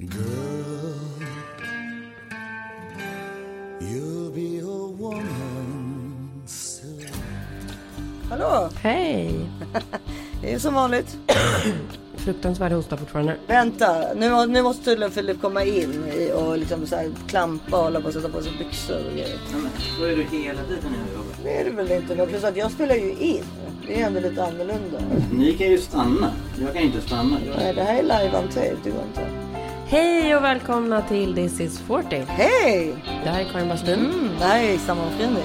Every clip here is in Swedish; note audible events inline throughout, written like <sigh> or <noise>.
Girl, you'll be a woman soon. Hallå! Hej! <laughs> Det är som vanligt. Fruktansvärd hosta fortfarande. Vänta, nu, nu måste tydligen Filip komma in i och liksom så här klampa och hålla på att sätta på sig byxor och grejer. Så är du hela tiden här Robert. Det är det väl inte. Men plus att jag spelar ju in. Det är ändå lite annorlunda. Ni kan ju stanna. Jag kan inte stanna. Jag... Nej, det här är live on tape. Det går inte. Hej och välkomna till This is 40. Hej! Det här är Karin Bastin. Mm, det här är sammanfrinning.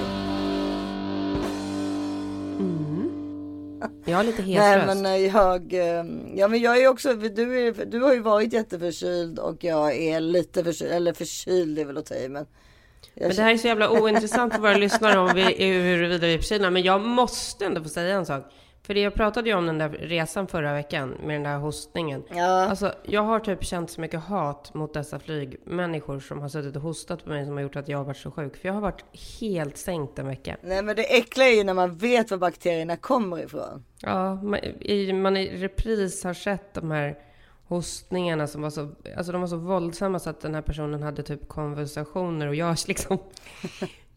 Jag har lite hes <laughs> Nej men eh, jag, eh, ja men jag är också, du, är, du har ju varit jätteförkyld och jag är lite förkyld, eller förkyld är väl att ta i men. Men det här är så jävla ointressant för våra <laughs> lyssnare om vi, huruvida vi är förkylda. Men jag måste ändå få säga en sak. För jag pratade ju om den där resan förra veckan med den där hostningen. Ja. Alltså, jag har typ känt så mycket hat mot dessa flygmänniskor som har suttit och hostat på mig som har gjort att jag har varit så sjuk. För jag har varit helt sänkt en vecka. Nej men det äckliga är ju när man vet var bakterierna kommer ifrån. Ja, man i, man i repris har sett de här hostningarna som var så, alltså de var så våldsamma så att den här personen hade typ konversationer och jag <laughs> liksom,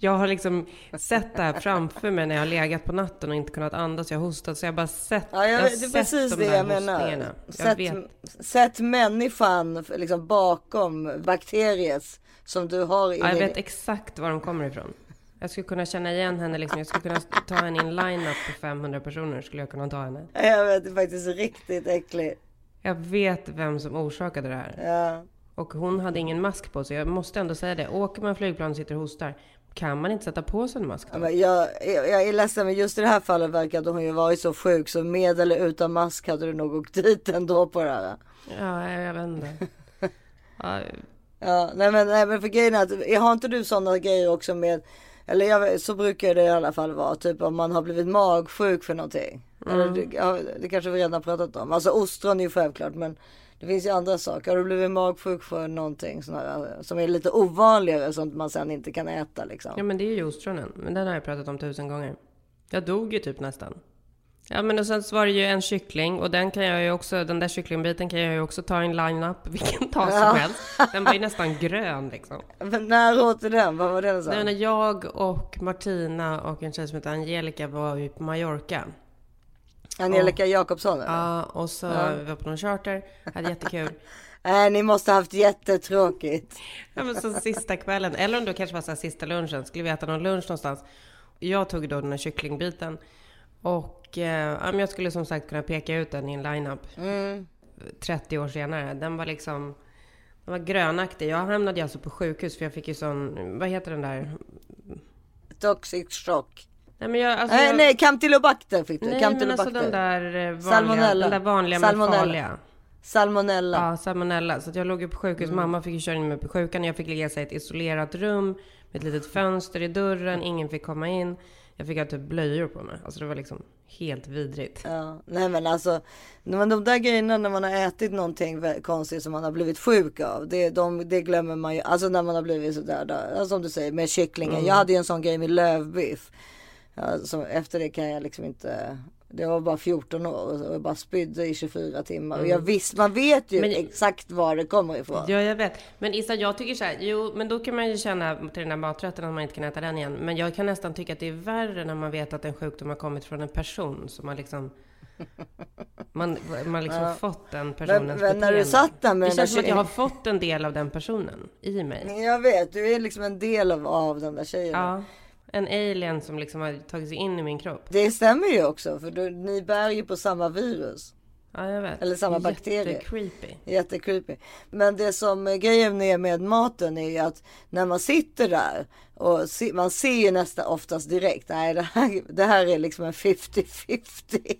jag har liksom sett det här framför mig när jag har legat på natten och inte kunnat andas. Jag har hostat så jag har bara sett, Ja, jag, har vet- det är sett precis de det jag menar. hostningarna. Jag sätt människan liksom bakom bakteriet som du har i Ja, jag din- vet exakt var de kommer ifrån. Jag skulle kunna känna igen henne liksom. Jag skulle kunna ta henne i en line-up på 500 personer skulle jag kunna ta henne. Jag vet, det är faktiskt riktigt äckligt. Jag vet vem som orsakade det här. Ja. Och hon hade ingen mask på sig. Jag måste ändå säga det. Åker man flygplan och sitter och hostar, kan man inte sätta på sig en mask Ja, då? men jag, jag, jag är ledsen men just i det här fallet verkar hon ju varit så sjuk så med eller utan mask hade du nog åkt dit ändå på det här. Ja, jag, jag vet inte. <laughs> Ja, Ja, nej men, nej, men för grejen är att har inte du sådana grejer också med eller jag, så brukar det i alla fall vara typ om man har blivit magsjuk för någonting. Eller, Mm. det- ja, det kanske vi redan har pratat om. Alltså ostron är ju självklart men det finns ju andra saker. Har du blivit magsjuk för någonting här, som är lite ovanligare som man sen inte kan äta liksom? ja, men det är ju ostronen. Men den har jag pratat om tusen gånger. Jag dog ju typ nästan. Ja, men och sen så var det ju en kyckling och den kan jag ju också, den där kycklingbiten kan jag ju också ta i en line-up <laughs> vilken dag som Ja. helst. Den var ju nästan grön liksom. <laughs> Men när åt du den? Vad var det någonstans? när jag och Martina och en tjej som heter Angelica var ju på Mallorca. Angelica Jakobsson? eller? Ja, och så vi var på någon charter, hade jättekul. <laughs> Nej, ni måste ha haft jättetråkigt. <laughs> Ja, men så sista kvällen, eller om det kanske var så här sista lunchen, skulle vi äta någon lunch någonstans. Jag tog då den här kycklingbiten och eh, ja, men jag skulle som sagt kunna peka ut den i en lineup. 30 år senare. Den var liksom, den var grönaktig. Jag hamnade alltså på sjukhus för jag fick ju sån, vad heter den där? Toxic shock. Nej men jag, alltså, Nej, jag, nej, Campylobacter fick du. nej men alltså den där eh, vanliga, Salmonella. den där vanliga men Salmonella. farliga. Salmonella. Ja, salmonella. Så jag låg ju på sjukhus. Mm. Mamma fick ju köra in mig på sjukan. Jag fick ligga i ett isolerat rum med ett litet fönster i dörren. Ingen fick komma in. Jag fick ha typ blöjor på mig. Alltså det var liksom helt vidrigt. Ja, nej men alltså, man, de där grejerna när man har ätit någonting konstigt som man har blivit sjuk av, det, de, det glömmer man ju. Alltså när man har blivit sådär, där, alltså, som du säger med kycklingen. Jag hade ju en sån grej med lövbiff. Ja, så efter det kan jag liksom inte, det var bara 14 år och jag bara spydde i 24 timmar. Och jag visste, man vet ju Men- exakt var det kommer ifrån. Ja, jag vet. Men Issa, jag tycker så här. Jo, men då kan man ju känna till den här maträtten att man inte kan äta den igen. Men jag kan nästan tycka att det är värre när man vet att en sjukdom har kommit från en person som har liksom <laughs> man, man har liksom fått den personens men när du satt där med Det känns som att jag har fått en del av den personen i mig. Jag vet, du är liksom en del av, av den där tjejen. Ja, en alien som liksom har tagit sig in i min kropp. Det stämmer ju också för du, ni bär ju på samma virus. Ja, jag vet. Eller samma bakterie. Jättecreepy. Jättecreepy. Men det som grejen är med maten är ju att när man sitter där och se, man ser ju nästan oftast direkt. Nej, det här, det här är liksom en 50-50. <laughs>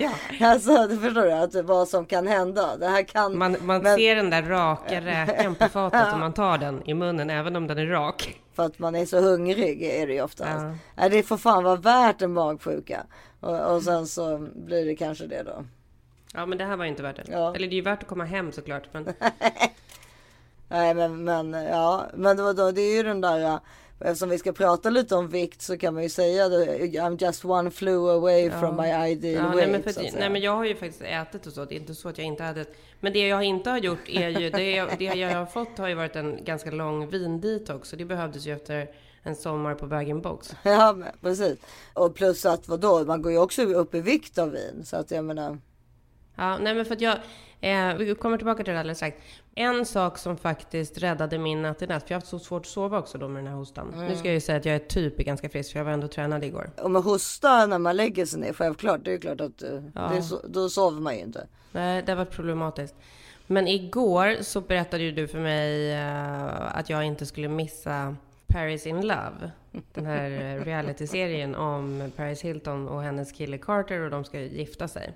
Ja. Alltså, du förstår du att vad som kan hända. Det här kan. Man, man men ser den där raka räkan på fatet och man tar den i munnen även om den är rak. För att man är så hungrig är det ju oftast. Ja. Det får fan vara värt en magsjuka. Och, och sen så blir det kanske det då. Ja, men det här var ju inte värt det. Ja. Eller det är ju värt att komma hem såklart. Men <laughs> Nej men, men ja, men det, var då, det är ju den där. Eftersom vi ska prata lite om vikt så kan man ju säga I'm just one flew away from my ideal Ja, weight. nej, men för, så nej men jag har ju faktiskt ätit och så, det är inte så att jag inte har ätit. Men det jag inte har gjort är ju, det, jag- det jag har fått har ju varit en ganska lång vindetox och det behövdes ju efter en sommar på bag-in-box. <laughs> Ja, men, precis. Och plus att vadå, man går ju också upp i vikt av vin. Så att jag menar, Ja, nej men för att jag, eh, vi kommer tillbaka till det alldeles strax. En sak som faktiskt räddade min natt i natt, för jag har haft så svårt att sova också då med den här hostan. Nu ska jag ju säga att jag är typ ganska frisk, för jag var ändå tränad igår. om man hostar när man lägger sig ner, självklart, det är ju klart att eh, det är så, då sover man ju inte. Nej, det varit problematiskt. Men igår så berättade ju du för mig eh, att jag inte skulle missa Paris in Love. Den här eh, realityserien om Paris Hilton och hennes kille Carter och de ska gifta sig.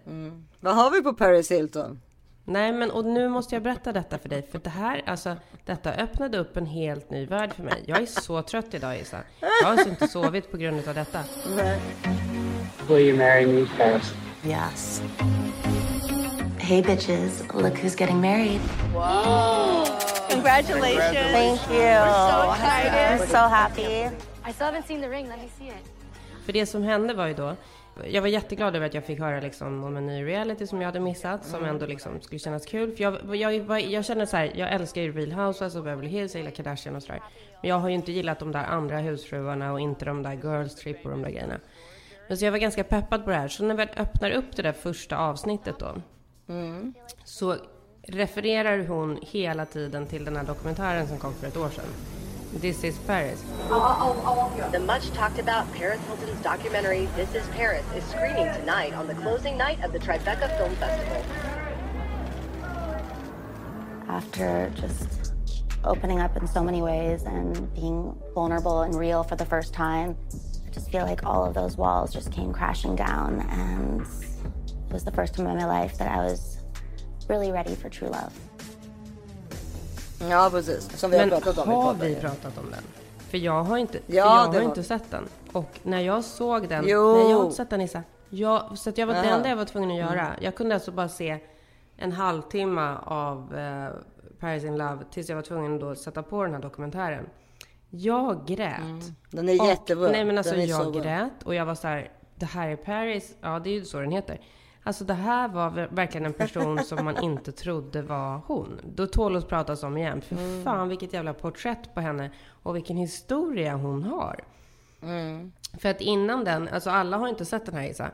Vad har vi på Paris Hilton? Nej, men och nu måste jag berätta detta för dig. För det här, alltså, detta öppnade upp en helt ny värld för mig. Jag är så trött idag Isa. Jag har alltså inte sovit på grund av detta. Will you marry me, Paris? Yes. Hey, bitches, look who's getting married. Congratulations. Thank you. We're so excited. I'm so happy. I still haven't seen the ring. Let me see it. För det som hände var ju då, jag var jätteglad över att jag fick höra liksom om en ny reality som jag hade missat, som ändå liksom skulle kännas kul. För jag, jag, jag, jag känner så här, jag älskar ju Real Housewives och Beverly Hills, jag gillar Kardashian och sådär. Men jag har ju inte gillat de där andra husfruarna och inte de där Girls Trip och de där grejerna. Men så jag var ganska peppad på det här. Så när vi öppnar upp det där första avsnittet då, så refererar hon hela tiden till den här dokumentären som kom för ett år sedan. This is Paris. The much talked about Paris Hilton's documentary This is Paris is screening tonight on the closing night of the Tribeca Film Festival. After just opening up in so many ways and being vulnerable and real for the first time, I just feel like all of those walls just came crashing down. And it was the first time in my life that I was really ready for true love. Ja, precis. Som vi har Men pratat om i har podden. vi pratat om den? För jag har inte, Ja, jag har har inte sett den. Och när jag såg den, Jo. nej jag har inte sett den Issa. Jag, så att jag var, det enda jag var tvungen att göra, jag kunde alltså bara se en halvtimme av eh, Paris in Love tills jag var tvungen då att sätta på den här dokumentären. Jag grät. Den är jättebra. Nej men alltså jag grät och jag var så här, det här är Paris, ja det är ju så den heter. Alltså det här var ver- verkligen en person som man <laughs> inte trodde var hon. Då tål att pratas om igen. För Mm. fan vilket jävla porträtt på henne och vilken historia hon har. För att innan den, alltså alla har inte sett den här Isa.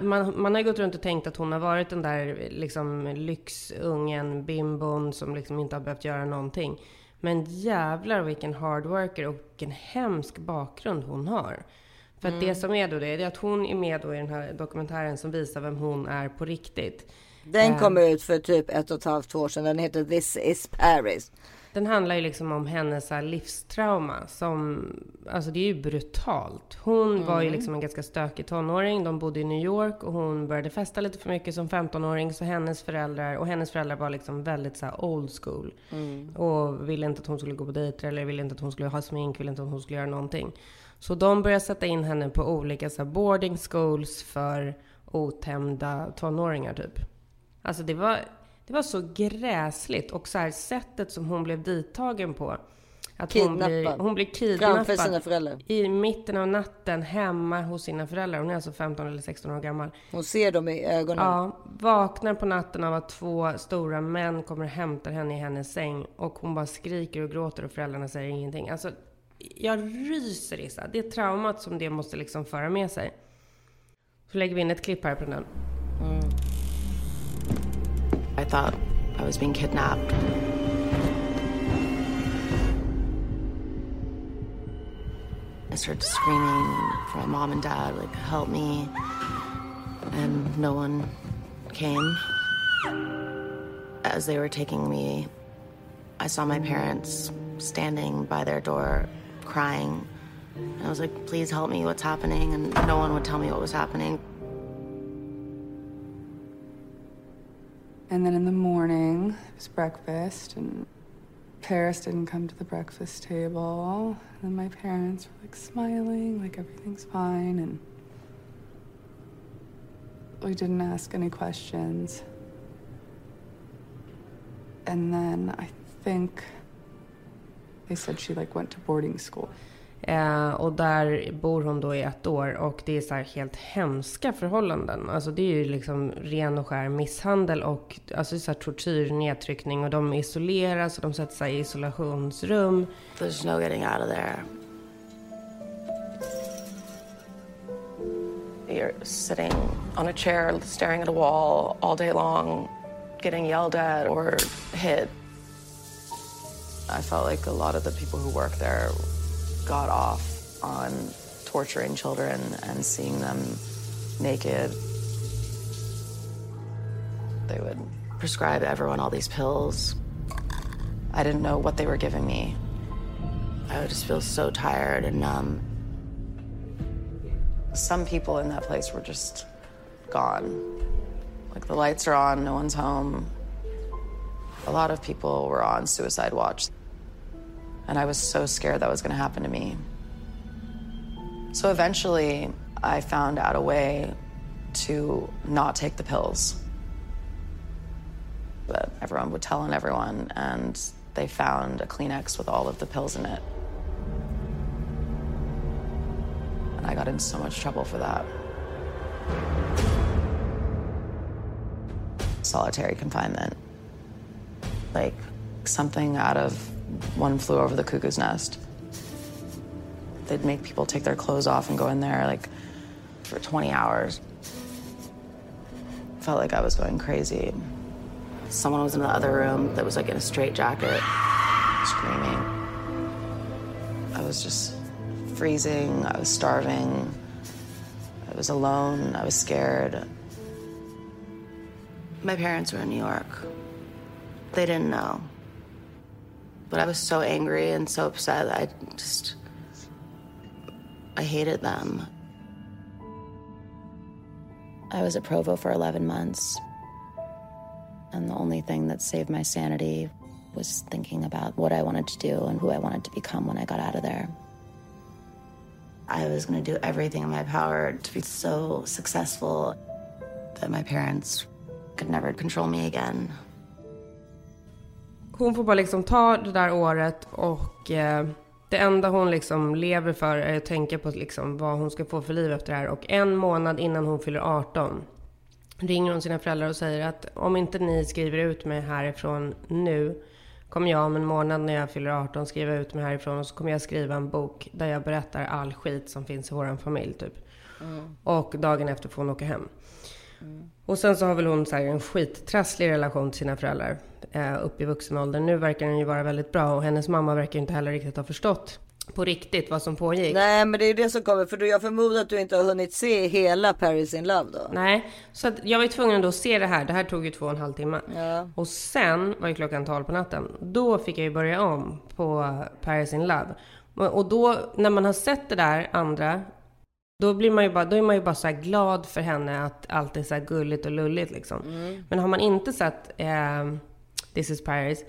Man, man har ju gått runt och tänkt att hon har varit den där liksom lyxungen, bimbon som liksom inte har behövt göra någonting. Men jävlar vilken hardworker och vilken hemsk bakgrund hon har. För att det som är då det, är att hon är med då i den här dokumentären som visar vem hon är på riktigt. Den kom ut för typ ett och ett halvt år sedan. Den heter This is Paris. Den handlar ju liksom om hennes livstrauma som, alltså det är ju brutalt. Hon var ju liksom en ganska stökig tonåring. De bodde i New York och hon började festa lite för mycket som 15-åring. Så hennes föräldrar, och hennes föräldrar var liksom väldigt så old school. Och ville inte att hon skulle gå på dejter eller ville inte att hon skulle ha smink, ville inte att hon skulle göra någonting. Så de började sätta in henne på olika så här boarding schools för otämjda tonåringar typ. Alltså det var, det var så gräsligt och så här sättet som hon blev dittagen på. Att hon blir, Kidnappad. hon blir Framför sina kidnappad föräldrar. i mitten av natten hemma hos sina föräldrar. Hon är alltså 15 eller 16 år gammal. Hon ser dem i ögonen. Ja, vaknar på natten av att två stora män kommer och hämtar henne i hennes säng och hon bara skriker och gråter och föräldrarna säger ingenting. Alltså, jag ryser Issa. Det traumat som det måste liksom föra med sig. Så lägger vi in ett klipp här på den. I thought I was being kidnapped. I started screaming for my mom and dad, like, help me. And no one came. As they were taking me, I saw my parents standing by their door crying. And I was like, please help me, what's happening? And no one would tell me what was happening. And then in the morning, it was breakfast, and Paris didn't come to the breakfast table. And my parents were like smiling, like everything's fine, and we didn't ask any questions. And then I think they said she like went to boarding school. Eh, och där bor hon då i ett år och det är så här helt hemska förhållanden. Alltså det är ju liksom ren och skär misshandel och alltså så här tortyr, nedtryckning och de isoleras och de sätter sig i isolationsrum. There's no getting out of there. You're sitting on a chair staring at a wall all day long, getting yelled at or hit. I felt like a lot of the people who work there got off on torturing children and seeing them naked. They would prescribe everyone all these pills. I didn't know what they were giving me. I would just feel so tired and numb. Some people in that place were just gone. Like the lights are on, no one's home. A lot of people were on suicide watch. And I was so scared that was going to happen to me. So eventually, I found out a way to not take the pills. But everyone would tell on everyone, and they found a Kleenex with all of the pills in it. And I got in so much trouble for that. Solitary confinement. Like something out of one flew over the cuckoo's nest. They'd make people take their clothes off and go in there like for 20 hours. Felt like I was going crazy. Someone was in the other room that was like in a straight jacket, screaming. I was just freezing. I was starving. I was alone. I was scared. My parents were in New York. They didn't know. But I was so angry and so upset I just. I hated them. I was at Provo for 11 months. And the only thing that saved my sanity was thinking about what I wanted to do and who I wanted to become when I got out of there. I was going to do everything in my power to be so successful that my parents could never control me again. Hon får bara liksom ta det där året och eh, det enda hon liksom lever för är att tänka på liksom vad hon ska få för liv efter det här. Och en månad innan hon fyller 18 ringer hon sina föräldrar och säger att om inte ni skriver ut mig härifrån nu kommer jag om en månad när jag fyller 18 skriva ut mig härifrån och så kommer jag skriva en bok där jag berättar all skit som finns i våran familj typ. Mm. Och dagen efter får hon åka hem. Och sen så har väl hon så här en skittrasslig relation till sina föräldrar upp i vuxen ålder. Nu verkar den ju vara väldigt bra och hennes mamma verkar inte heller riktigt ha förstått på riktigt vad som pågick. Nej men det är ju det som kommer. För jag förmodar att du inte har hunnit se hela Paris in Love då. Nej, så jag var ju tvungen att se det här. Det här tog ju två och en halv timme. Ja. Och sen var ju klockan 12 på natten. Då fick jag ju börja om på Paris in Love. Och då, när man har sett det där andra, då, blir man ju bara, då är man ju bara så här glad för henne att allt är så här gulligt och lulligt liksom. Mm. Men har man inte sett eh, This is Paris,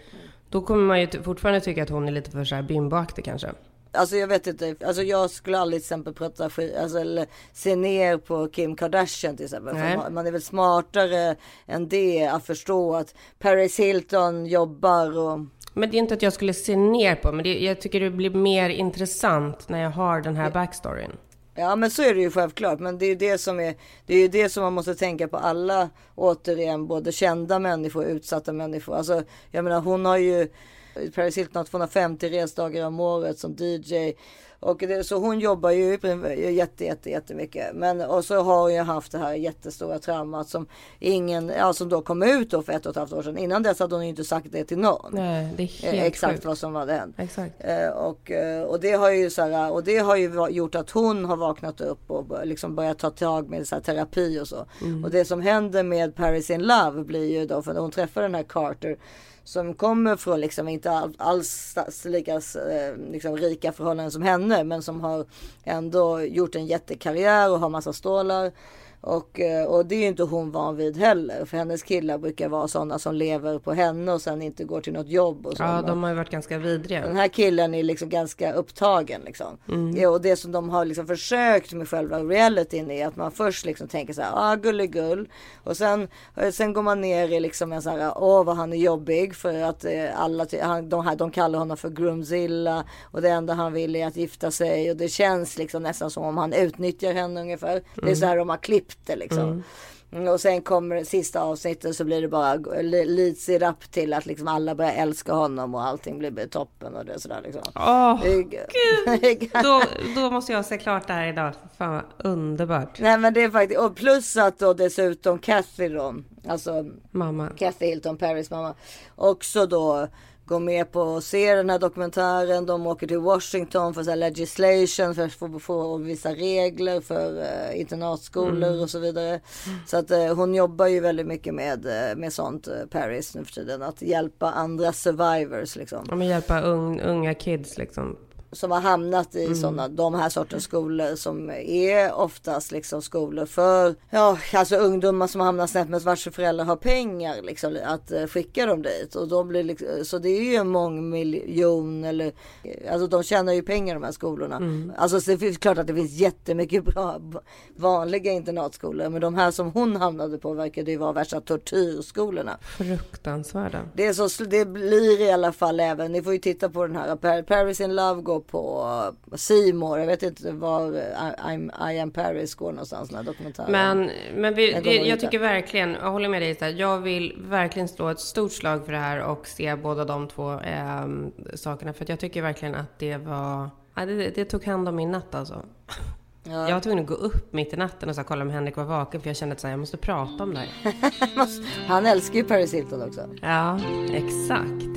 då kommer man ju fortfarande tycka att hon är lite för så här bimbaktig kanske. Alltså jag vet inte, alltså jag skulle aldrig till exempel prata skit, alltså eller se ner på Kim Kardashian till exempel. Man, man är väl smartare än det att förstå att Paris Hilton jobbar och Men det är inte att jag skulle se ner på, men det, jag tycker det blir mer intressant när jag har den här backstoryn. Ja men så är det ju självklart. Men det är ju det som är Det är ju det som man måste tänka på alla återigen. Både kända människor och utsatta människor. Alltså jag menar hon har ju Paris Hilton har 250 resdagar om året som DJ. Och det, så hon jobbar ju jätte, jätte, jättemycket. Men och så har hon ju haft det här jättestora traumat som ingen, ja som då kom ut då för ett och ett halvt år sedan. Innan dess hade hon ju inte sagt det till någon. Nej, det är helt Eh, Exakt sjukt. vad som hade hänt. Exakt. Eh, och, eh, och det har ju så här, och det har ju gjort att hon har vaknat upp och liksom börjat ta tag med så här terapi och så. Mm. Och det som händer med Paris in Love blir ju då för när hon träffar den här Carter som kommer från liksom inte all, alls lika eh, liksom rika förhållanden som henne men som har ändå gjort en jättekarriär och har massa stålar. Och, eh, och det är ju inte hon van vid heller. För hennes killar brukar vara sådana som lever på henne och sen inte går till något jobb. Och så, Ja, de har ju varit ganska vidriga. Den här killen är liksom ganska upptagen liksom. Mm. Ja, och det som de har liksom försökt med själva realityn är att man först liksom tänker så här, ah gulligull. Och sen, eh, sen går man ner i liksom en sån här, åh vad han är jobbig för att eh, alla, han, de, här, de kallar honom för Groomzilla. Och det enda han vill är att gifta sig. Och det känns liksom nästan som om han utnyttjar henne ungefär. Det är Mm. så här de har klippt det liksom. Mm, Och sen kommer det sista avsnittet så blir det bara li- leads it up till att liksom alla börjar älska honom och allting blir toppen och det är sådär liksom. Åh, är- gud! <laughs> Då, då måste jag se klart det här idag. Fan vad underbart. Nej men det är faktiskt, och plus att då dessutom Kathy då, alltså Mamma. Kathy Hilton, Paris mamma, också då går med på att se den här dokumentären. De åker till Washington för så legislation, för att få, få vissa regler för uh, internatskolor Mm. och så vidare. Så att eh, hon jobbar ju väldigt mycket med, eh, med sånt, uh, Paris nu för tiden. Att hjälpa andra survivors liksom. Ja, men hjälpa ung, unga kids liksom. Som har hamnat i Mm. sådana, de här sortens skolor som är oftast liksom skolor för, ja, alltså ungdomar som hamnar snett med vars föräldrar har pengar liksom att eh, skicka dem dit och de blir liksom, så det är ju en mångmiljon eller, alltså de tjänar ju pengar de här skolorna. Mm. Alltså så det är klart att det finns jättemycket bra vanliga internatskolor, men de här som hon hamnade på verkar ju vara värsta tortyrskolorna. Fruktansvärda. Det, är så, det blir i alla fall även, ni får ju titta på den här, Par- Paris in Love går på Simor. Jag vet inte var I, I am Paris går någonstans, den här dokumentären. Men, men vi, Den det, jag tycker verkligen, jag håller med dig där. Jag vill verkligen slå ett stort slag för det här och se båda de två eh, sakerna. För jag tycker verkligen att det var, ja, det, det tog hand om min natt alltså. Ja. Jag var tvungen att gå upp mitt i natten och så kolla om Henrik var vaken för jag kände att jag måste prata om det här. <laughs> Han älskar ju Paris Hilton också. Ja, exakt.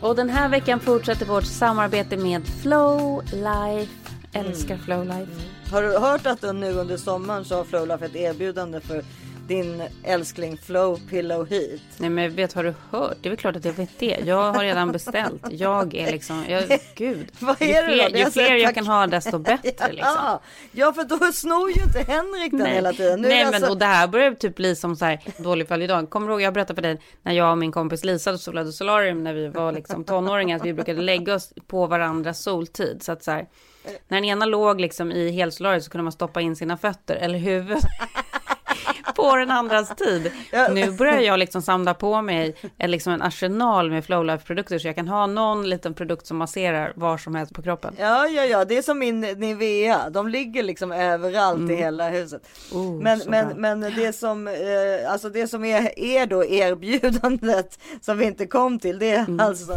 Och den här veckan fortsätter vårt samarbete med Flow Life. Älskar Flow Life. Har du hört att nu under sommaren så har Flowlife ett erbjudande för din älskling Flow Pillow Heat? Nej men vet, har du hört? Det är väl klart att jag vet det. Jag har redan beställt. Jag är liksom, jag, <laughs> gud. Vad ju är då? fler, Det ju fler jag kan ha desto bättre <laughs> liksom. Ja, ja, för då snor ju inte Henrik den hela tiden. Nu Nej men alltså- och det här börjar typ bli som så här dålig fall idag. Kommer du ihåg jag berättade för dig när jag och min kompis Lisa solade solarium när vi var liksom tonåringar. Att vi brukade lägga oss på varandras soltid. Så att så här, när den ena låg liksom i helsolariet så kunde man stoppa in sina fötter eller huvudet. <laughs> <laughs> på den andras tid. Nu börjar jag liksom samla på mig en, liksom en arsenal med Flowlife-produkter så jag kan ha någon liten produkt som masserar var som helst på kroppen. Ja, ja, ja, det är som min Nivea. De ligger liksom överallt Mm. i hela huset. Oh, men, men, bra. men det som, eh, alltså det som är, är då erbjudandet som vi inte kom till, det är Mm. alltså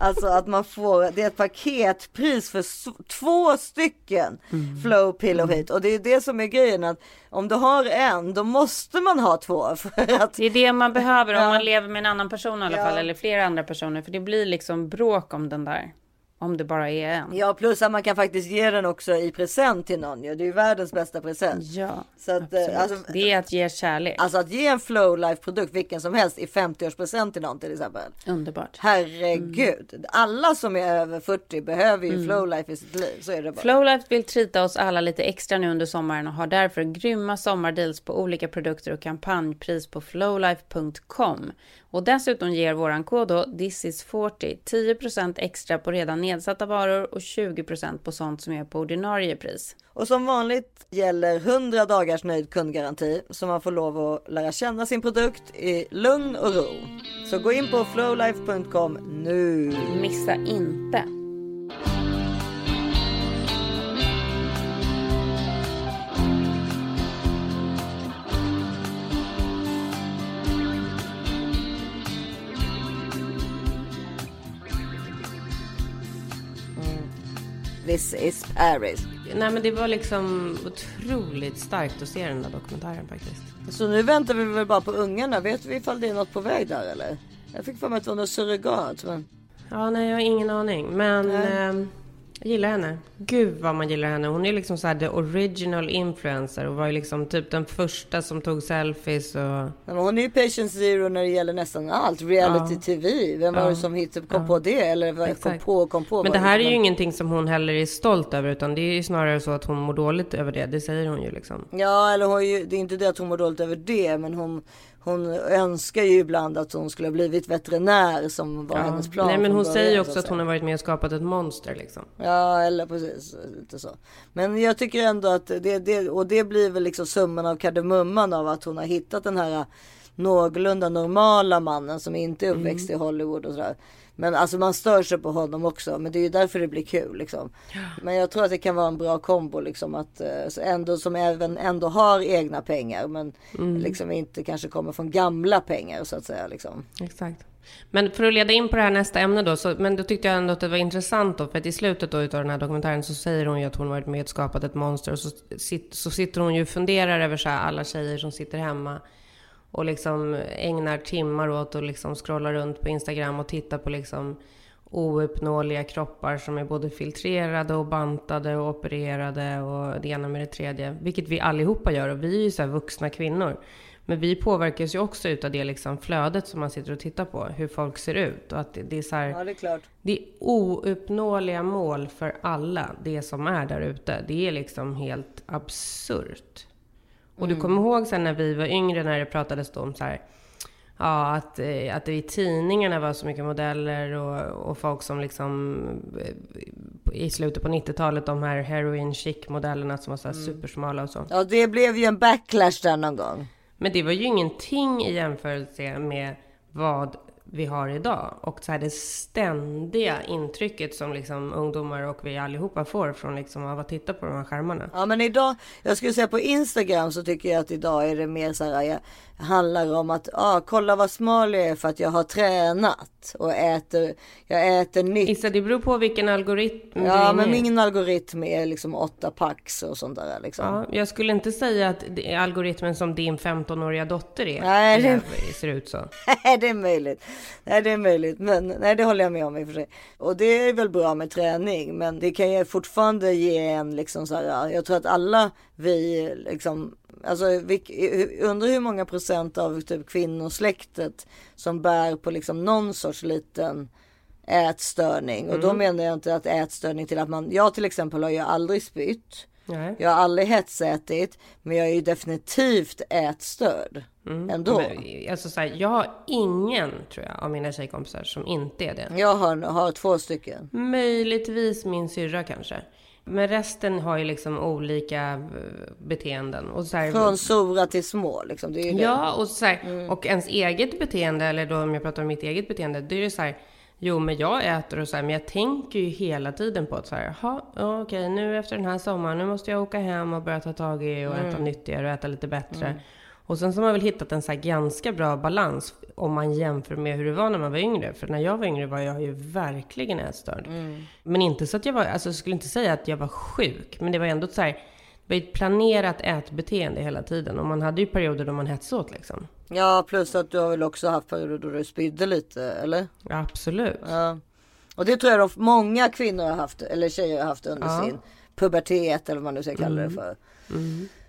Alltså att man får, det är ett paketpris för två stycken Mm. Flow Pillow Heat. Och det är det som är grejen att om du har en, då måste man ha två. <laughs> För att Det är det man behöver om Ja. man lever med en annan person i alla Ja. fall, eller flera andra personer, för det blir liksom bråk om den där. Om det bara är en. Ja, plus att man kan faktiskt ge den också i present till någon ju. Det är ju världens bästa present. Ja, Så att, eh, alltså, Det är att ge kärlek. Alltså att ge en Flowlife produkt, vilken som helst, i 50-årspresent till någon till exempel. Underbart. Herregud. Alla som är över 40 behöver ju Mm. Flowlife i sitt liv. Så är det bara. Flowlife vill trita oss alla lite extra nu under sommaren och har därför grymma sommardeals på olika produkter och kampanjpris på flowlife.com. Och dessutom ger våran kod då thisis40 10% extra på redan nedsatta varor och 20% på sånt som är på ordinarie pris. Och som vanligt gäller 100 dagars nöjd kundgaranti. Så man får lov att lära känna sin produkt i lugn och ro. Så gå in på flowlife.com nu. Missa inte. This is Paris. Nej men det var liksom otroligt starkt att se den där dokumentären faktiskt. Så nu väntar vi väl bara på ungarna. Vet vi ifall det är något på väg där eller? Jag fick för mig att det var något surrogat. Men... Ja, nej jag har ingen aning. Men Nej. ehm, Jag gillar henne. Gud vad man gillar henne. Hon är liksom så här the original influencer och var ju liksom typ den första som tog selfies och... Men hon är ju patient zero när det gäller nästan allt. Reality Ja. TV. Vem var Ja. det som hittade, kom på det? Eller vad kom Exakt. på kom på? Men det här är ju en- ingenting som hon heller är stolt över utan det är ju snarare så att hon mår dåligt över det. Det säger hon ju liksom. Ja, eller hon, är ju- det är inte det att hon mår dåligt över det. Men hon, hon önskar ju ibland att hon skulle ha blivit veterinär som var hennes plan. Nej men hon början, säger ju så också att hon har varit med och skapat ett monster liksom. Ja, eller precis. Lite så. Men jag tycker ändå att det, det, och det blir väl liksom summan av kardemumman av att hon har hittat den här någorlunda normala mannen som inte är uppväxt i Hollywood och sådär. Men alltså man stör sig på honom också. Men det är ju därför det blir kul liksom. Men jag tror att det kan vara en bra kombo liksom att eh, ändå som även ändå har egna pengar. Men liksom inte kanske kommer från gamla pengar så att säga liksom. Exakt. Men för att leda in på det här nästa ämne då, så, men då tyckte jag ändå att det var intressant då, för att i slutet då utav den här dokumentären så säger hon ju att hon varit med och skapat ett monster och så, så sitter hon ju och funderar över så här alla tjejer som sitter hemma och liksom ägnar timmar åt att liksom scrolla runt på Instagram och titta på liksom ouppnåeliga kroppar som är både filtrerade och bantade och opererade och det ena med det tredje. Vilket vi allihopa gör och vi är ju så vuxna kvinnor. Men vi påverkas ju också utav det liksom flödet som man sitter och tittar på, hur folk ser ut och att det, det är så här, Ja det är klart. det är ouppnåeliga mål för alla, det som är där ute. Det är liksom helt absurt. Och du kommer ihåg sen när vi var yngre när det pratades om så här, ja, att, eh, att det i tidningarna var så mycket modeller och, och folk som liksom eh, i slutet på 90-talet, de här heroin chic modellerna som var så här supersmala och så. Ja det blev ju en backlash där någon gång. Men det var ju ingenting i jämförelse med vad vi har idag. Och så här det ständiga intrycket som liksom ungdomar och vi allihopa får från liksom av att titta på de här skärmarna. Ja men idag, jag skulle säga på Instagram så tycker jag att idag är det mer så här, jag, handlar om att, ah, kolla vad smal jag är för att jag har tränat och äter, jag äter nytt. Issa, det beror på vilken algoritm Ja men min algoritm är liksom åtta packs och sånt där liksom. Ja, jag skulle inte säga att det är algoritmen som din 15-åriga dotter är. Nej, det- det ser ut så. <laughs> Nej det är möjligt. <laughs> Nej det är möjligt. Men nej det håller jag med om i och för sig. Och det är väl bra med träning. Men det kan ju fortfarande ge en liksom så här. Jag tror att alla vi liksom. Alltså undrar hur många procent av typ kvinnosläktet som bär på liksom någon sorts liten ätstörning. Och då Mm. menar jag inte att ätstörning till att man. Jag till exempel har ju aldrig spytt. Nej. Jag har aldrig hetsätit. Men jag är ju definitivt ätstörd. Ändå. Mm. Men, alltså så här, jag har ingen, tror jag, av mina tjejkompisar som inte är det. Jag har, har två stycken. Möjligtvis min syrra kanske. Men resten har ju liksom olika eh, beteenden. Och så här, Från stora till små liksom. Det är ju det. Ja, och, så här, och ens eget beteende, eller då om jag pratar om mitt eget beteende, då är det så här, jo men jag äter och så här, men jag tänker ju hela tiden på att så här, jaha, ja, okej, nu efter den här sommaren, nu måste jag åka hem och börja ta tag i och äta nyttigare och äta lite bättre. Och sen så har man väl hittat en så ganska bra balans om man jämför med hur det var när man var yngre. För när jag var yngre var jag ju verkligen ätstörd. Men inte så att jag var, alltså jag skulle inte säga att jag var sjuk, men det var ändå så här, var ett planerat ätbeteende hela tiden. Och man hade ju perioder då man hetsade åt liksom. Ja, plus att du har väl också haft perioder då du spydde lite, eller? Ja, absolut. Ja. Och det tror jag de, många kvinnor har haft, eller tjejer har haft under Ja. sin pubertet eller vad man nu ska kalla det för.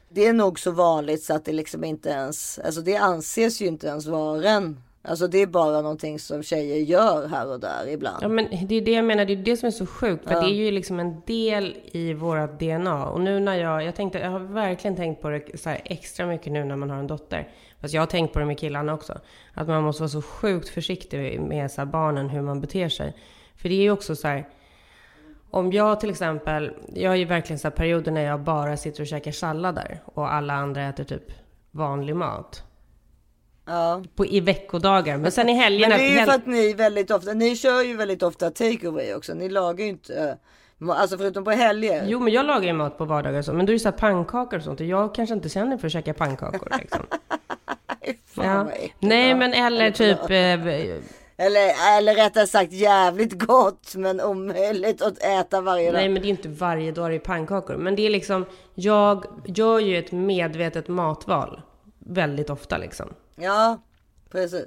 Det är nog så vanligt så att det liksom inte ens, alltså det anses ju inte ens vara en, alltså det är bara någonting som tjejer gör här och där ibland. Ja, men det är det jag menar, det är det som är så sjukt. För Ja. det är ju liksom en del i vårat DNA. Och nu när jag, jag tänkte, jag har verkligen tänkt på det så här extra mycket nu när man har en dotter. Fast jag har tänkt på det med killarna också. Att man måste vara så sjukt försiktig med så barnen, hur man beter sig. För det är ju också så här, om jag till exempel, jag har ju verkligen så här perioder när jag bara sitter och käkar sallader och alla andra äter typ vanlig mat. Ja. På, I veckodagar. Men sen i Men helgerna... det är ju för att ni väldigt ofta, ni kör ju väldigt ofta take away också. Ni lagar ju inte, eh, alltså förutom på helger. Jo, men jag lagar ju mat på vardagar så. Men då är det så här pannkakor och sånt. Och jag kanske inte känner för att käka pannkakor liksom. <laughs> Fan ja. Nej, men eller typ... Eh, Eller, eller rättare sagt jävligt gott men omöjligt att äta varje dag. nej, men det är inte varje dag det är pannkakor. Men det är liksom... Jag gör ju ett medvetet matval. Väldigt ofta liksom. Ja, precis.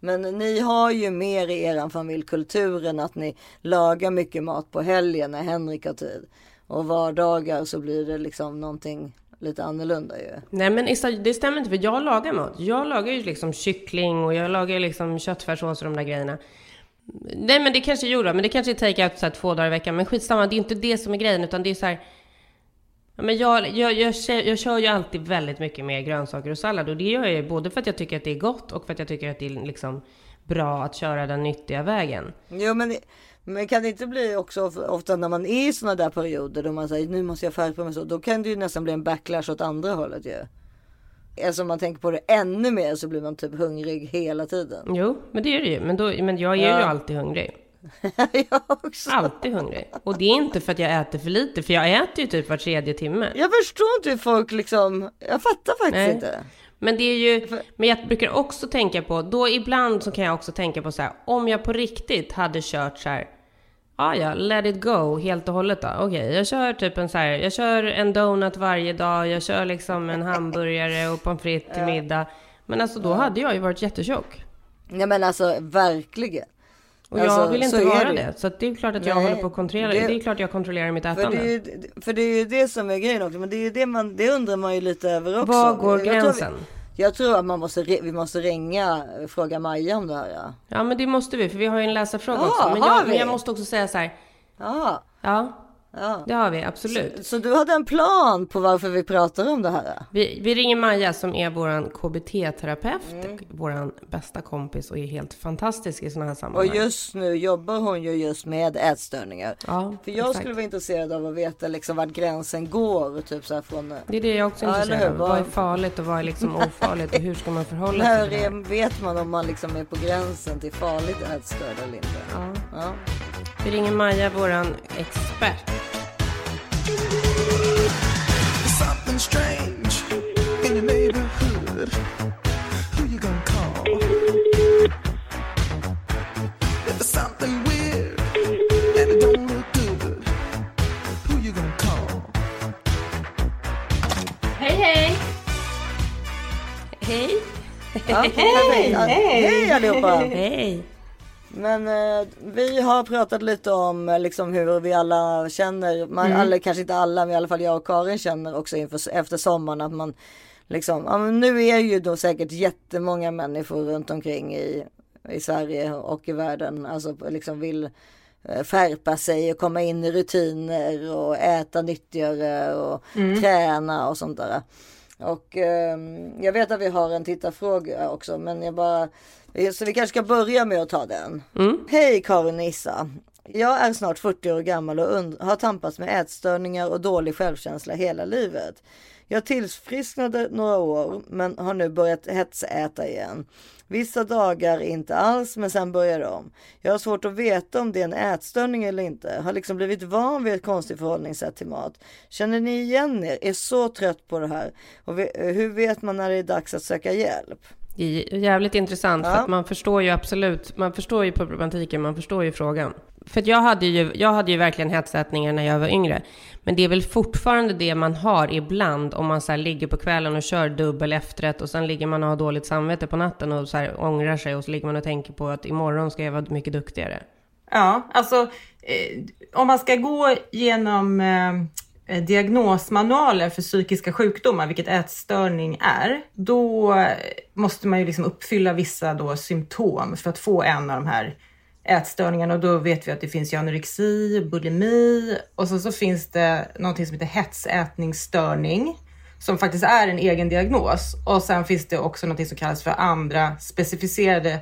Men ni har ju mer i er familj kulturen att ni lagar mycket mat på helgen när Henrik har tid. Och vardagar så blir det liksom någonting lite annorlunda ju. Nej men det stämmer inte för jag lagar mat. Jag lagar ju liksom kyckling och jag lagar ju liksom köttfärssås och de där grejerna. Nej men det kanske gjorde, men det kanske är take-out så här två dagar i veckan. Men skitsamma, det är inte det som är grejen utan det är så här. Men jag, jag, jag, kör, jag kör ju alltid väldigt mycket mer grönsaker och sallad och det gör jag ju både för att jag tycker att det är gott och för att jag tycker att det är liksom bra att köra den nyttiga vägen. Jo men, men kan det inte bli också of- ofta när man är i sådana där perioder då man säger nu måste jag skärpa mig så. Då kan det ju nästan bli en backlash åt andra hållet ju. Alltså om man tänker på det ännu mer så blir man typ hungrig hela tiden. Jo, men det är det ju. Men, då, men jag är Ja. ju alltid hungrig. <laughs> jag också. Alltid hungrig. Och det är inte för att jag äter för lite, för jag äter ju typ var tredje timme. Jag förstår inte hur folk liksom, jag fattar faktiskt Nej. inte. Men det är ju, men jag brukar också tänka på, då ibland så kan jag också tänka på så här, om jag på riktigt hade kört så här, ja ja, let it go helt och hållet då. Okej, jag kör typ en så här, jag kör en donut varje dag, jag kör liksom en hamburgare och pommes frites till middag. Men alltså då hade jag ju varit jättetjock. Nej men alltså verkligen. Och jag Alltså, vill inte vara det det. Så att det är klart att jag Nej, håller på att kontrollera det. det- är klart jag kontrollerar mitt För ätande. det, är ju, för det är ju det som är grejen också. Men det är ju det man, det undrar man ju lite över också. Var går Jag tror gränsen? Jag tror att man måste, vi måste ringa, fråga Maja om det här. Ja, Ja men det måste vi, för vi har ju en läsarfråga Ja, också. Men jag, men jag måste också säga så här. ja. Ja, ja. det har vi absolut. Så, så du hade en plan på varför vi pratar om det här? Vi, vi ringer Maja som är våran KBT-terapeut, Mm. våran bästa kompis och är helt fantastisk i sådana här sammanhang. Och just nu jobbar hon ju just med ätstörningar. Ja, För jag exakt. skulle vara intresserad av att veta liksom vart gränsen går. Typ så från, Det är det jag också är Ja, intresserad hur? av. Vad är farligt och vad är liksom ofarligt och hur ska man förhålla sig till det är, vet man om man liksom är på gränsen till farligt ätstörd eller inte? Ja. Ja. Vi ringer Maja, våran expert. Hej hej! Hej! <laughs> Hej! Hej allihopa! Hej! Men eh, vi har pratat lite om eh, liksom hur vi alla känner, man, Mm. alla, kanske inte alla men i alla fall jag och Karin känner också inför, efter sommaren att man liksom, ja, nu är ju då säkert jättemånga människor runt omkring i, i Sverige och i världen, alltså liksom vill eh, skärpa sig och komma in i rutiner och äta nyttigare och Mm. träna och sånt där. Och ehm, jag vet att vi har en tittarfråga också men jag bara så vi kanske ska börja med att ta den. Hej Karin och Issa. Jag är snart 40 år gammal och har tampats med ätstörningar och dålig självkänsla hela livet. Jag tillfrisknade några år men har nu börjat hetsäta igen. Vissa dagar inte alls men sen börjar det om. Jag har svårt att veta om det är en ätstörning eller inte. Har liksom blivit van vid ett konstigt förhållningssätt till mat. Känner ni igen er? Är så trött på det här. Och hur vet man när det är dags att söka hjälp? Det är jävligt intressant för Ja. att man förstår ju absolut, man förstår ju problematiken, man förstår ju frågan. För jag hade ju, jag hade ju verkligen hetsätningar när jag var yngre. Men det är väl fortfarande det man har ibland om man så här ligger på kvällen och kör dubbel efterrätt och sen ligger man och har dåligt samvete på natten och så här ångrar sig och så ligger man och tänker på att imorgon ska jag vara mycket duktigare. Ja, alltså eh, om man ska gå genom eh, Eh, diagnosmanualer för psykiska sjukdomar, vilket ätstörning är, då måste man ju liksom uppfylla vissa då symptom för att få en av de här ätstörningarna. Och då vet vi att det finns ju anorexi, bulimi och så, så finns det någonting som heter hetsätningsstörning som faktiskt är en egen diagnos. Och sen finns det också någonting som kallas för andra specificerade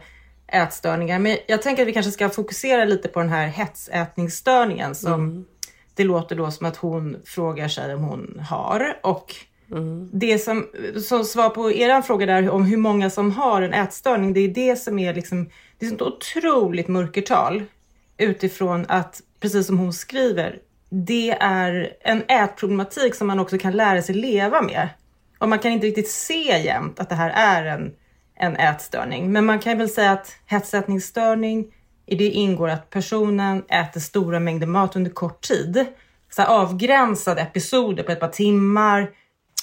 ätstörningar. Men jag tänker att vi kanske ska fokusera lite på den här hetsätningsstörningen som mm det låter då som att hon frågar sig om hon har. Och det som, som svar på er fråga där om hur många som har en ätstörning, det är det som är liksom, det är ett otroligt mörkertal utifrån att, precis som hon skriver, det är en ätproblematik som man också kan lära sig leva med. Och man kan inte riktigt se jämt att det här är en, en ätstörning. Men man kan väl säga att hetsätningsstörning, i det ingår att personen äter stora mängder mat under kort tid. Så här avgränsade episoder på ett par timmar.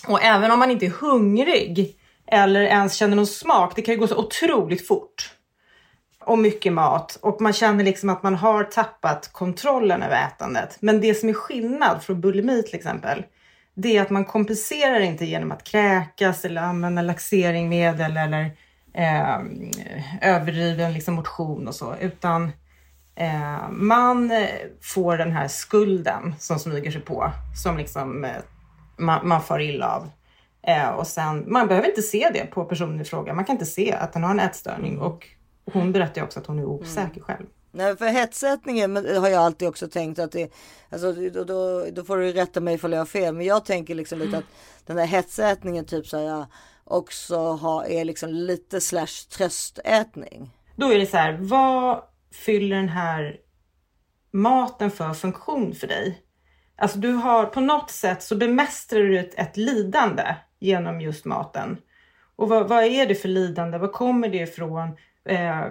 Och även om man inte är hungrig eller ens känner någon smak, det kan ju gå så otroligt fort. och mycket mat och man känner liksom att man har tappat kontrollen över ätandet. Men det som är skillnad från bulimi till exempel, det är att man kompenserar inte genom att kräkas eller använda laxeringmedel eller eh, överdriven liksom motion och så, utan eh, man får den här skulden som smyger sig på, som liksom eh, man, man far illa av. Eh, och sen, man behöver inte se det på personen i fråga. Man kan inte se att den har en ätstörning och hon berättar också att hon är osäker själv. Nej, för hetsätningen men har jag alltid också tänkt att det, alltså, då, då, då får du rätta mig ifall jag har fel, men jag tänker liksom lite att den där hetsätningen typ så här, också ha, är liksom lite slash tröstätning. Då är det så här, vad fyller den här maten för funktion för dig? Alltså du har på något sätt så bemästrar du ett, ett lidande genom just maten. Och vad, vad är det för lidande? Var kommer det ifrån? Eh,